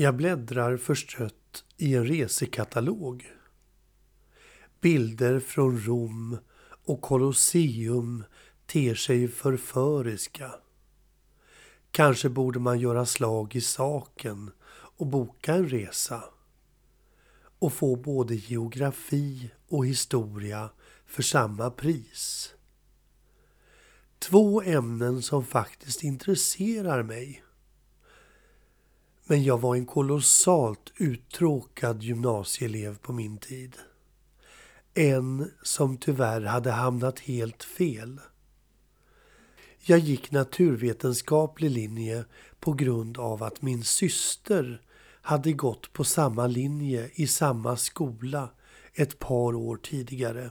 Jag bläddrar förstrött i en resekatalog. Bilder från Rom och Colosseum ter sig förföriska. Kanske borde man göra slag i saken och boka en resa och få både geografi och historia för samma pris. Två ämnen som faktiskt intresserar mig. Men jag var en kolossalt uttråkad gymnasieelev på min tid. En som tyvärr hade hamnat helt fel. Jag gick naturvetenskaplig linje på grund av att min syster hade gått på samma linje i samma skola ett par år tidigare.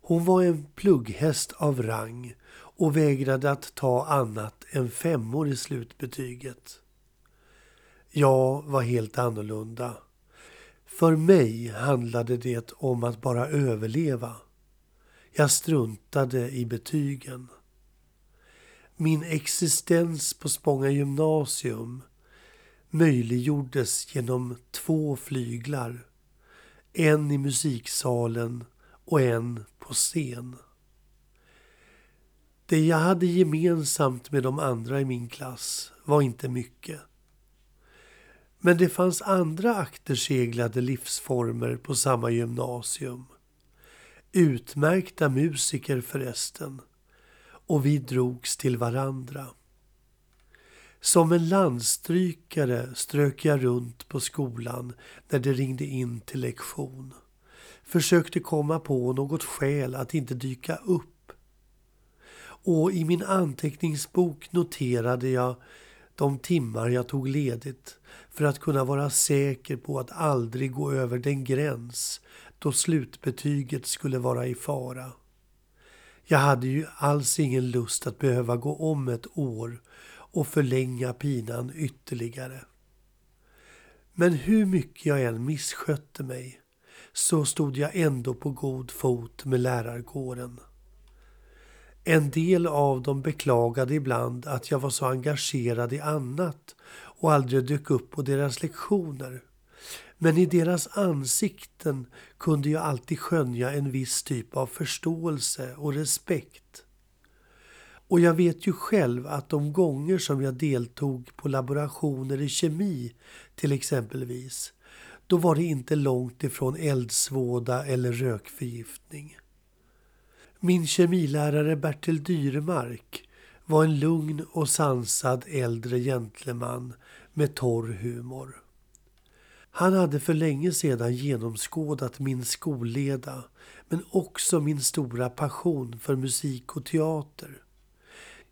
Hon var en plugghäst av rang och vägrade att ta annat än femmor i slutbetyget. Jag var helt annorlunda. För mig handlade det om att bara överleva. Jag struntade i betygen. Min existens på Spånga gymnasium möjliggjordes genom två flyglar. En i musiksalen och en på scen. Det jag hade gemensamt med de andra i min klass var inte mycket. Men det fanns andra akterseglade livsformer på samma gymnasium. Utmärkta musiker förresten. Och vi drogs till varandra. Som en landstrykare strök jag runt på skolan när det ringde in till lektion. Försökte komma på något skäl att inte dyka upp. Och i min anteckningsbok noterade jag de timmar jag tog ledigt för att kunna vara säker på att aldrig gå över den gräns då slutbetyget skulle vara i fara. Jag hade ju alls ingen lust att behöva gå om ett år och förlänga pinan ytterligare. Men hur mycket jag än misskötte mig så stod jag ändå på god fot med lärarkåren. En del av dem beklagade ibland att jag var så engagerad i annat och aldrig dök upp på deras lektioner. Men i deras ansikten kunde jag alltid skönja en viss typ av förståelse och respekt. Och jag vet ju själv att de gånger som jag deltog på laborationer i kemi till exempelvis, då var det inte långt ifrån eldsvåda eller rökförgiftning. Min kemilärare Bertil Dyremark var en lugn och sansad äldre gentleman med torr humor. Han hade för länge sedan genomskådat min skolleda men också min stora passion för musik och teater.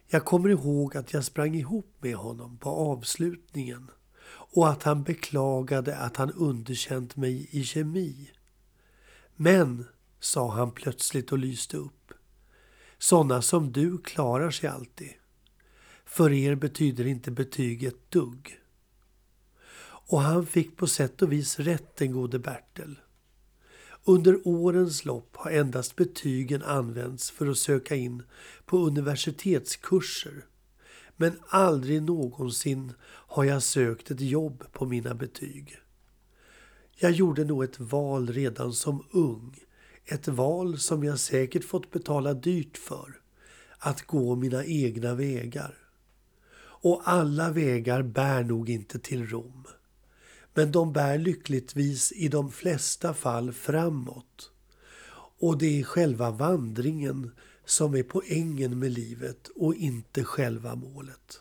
Jag kommer ihåg att jag sprang ihop med honom på avslutningen och att han beklagade att han underkänt mig i kemi. Men, sa han plötsligt och lyste upp. Sådana som du klarar sig alltid. För er betyder inte betyg ett dugg. Och han fick på sätt och vis rätt den gode Bertel. Under årens lopp har endast betygen använts för att söka in på universitetskurser. Men aldrig någonsin har jag sökt ett jobb på mina betyg. Jag gjorde nog ett val redan som ung. Ett val som jag säkert fått betala dyrt för. Att gå mina egna vägar. Och alla vägar bär nog inte till Rom men de bär lyckligtvis i de flesta fall framåt. Och det är själva vandringen som är poängen med livet och inte själva målet.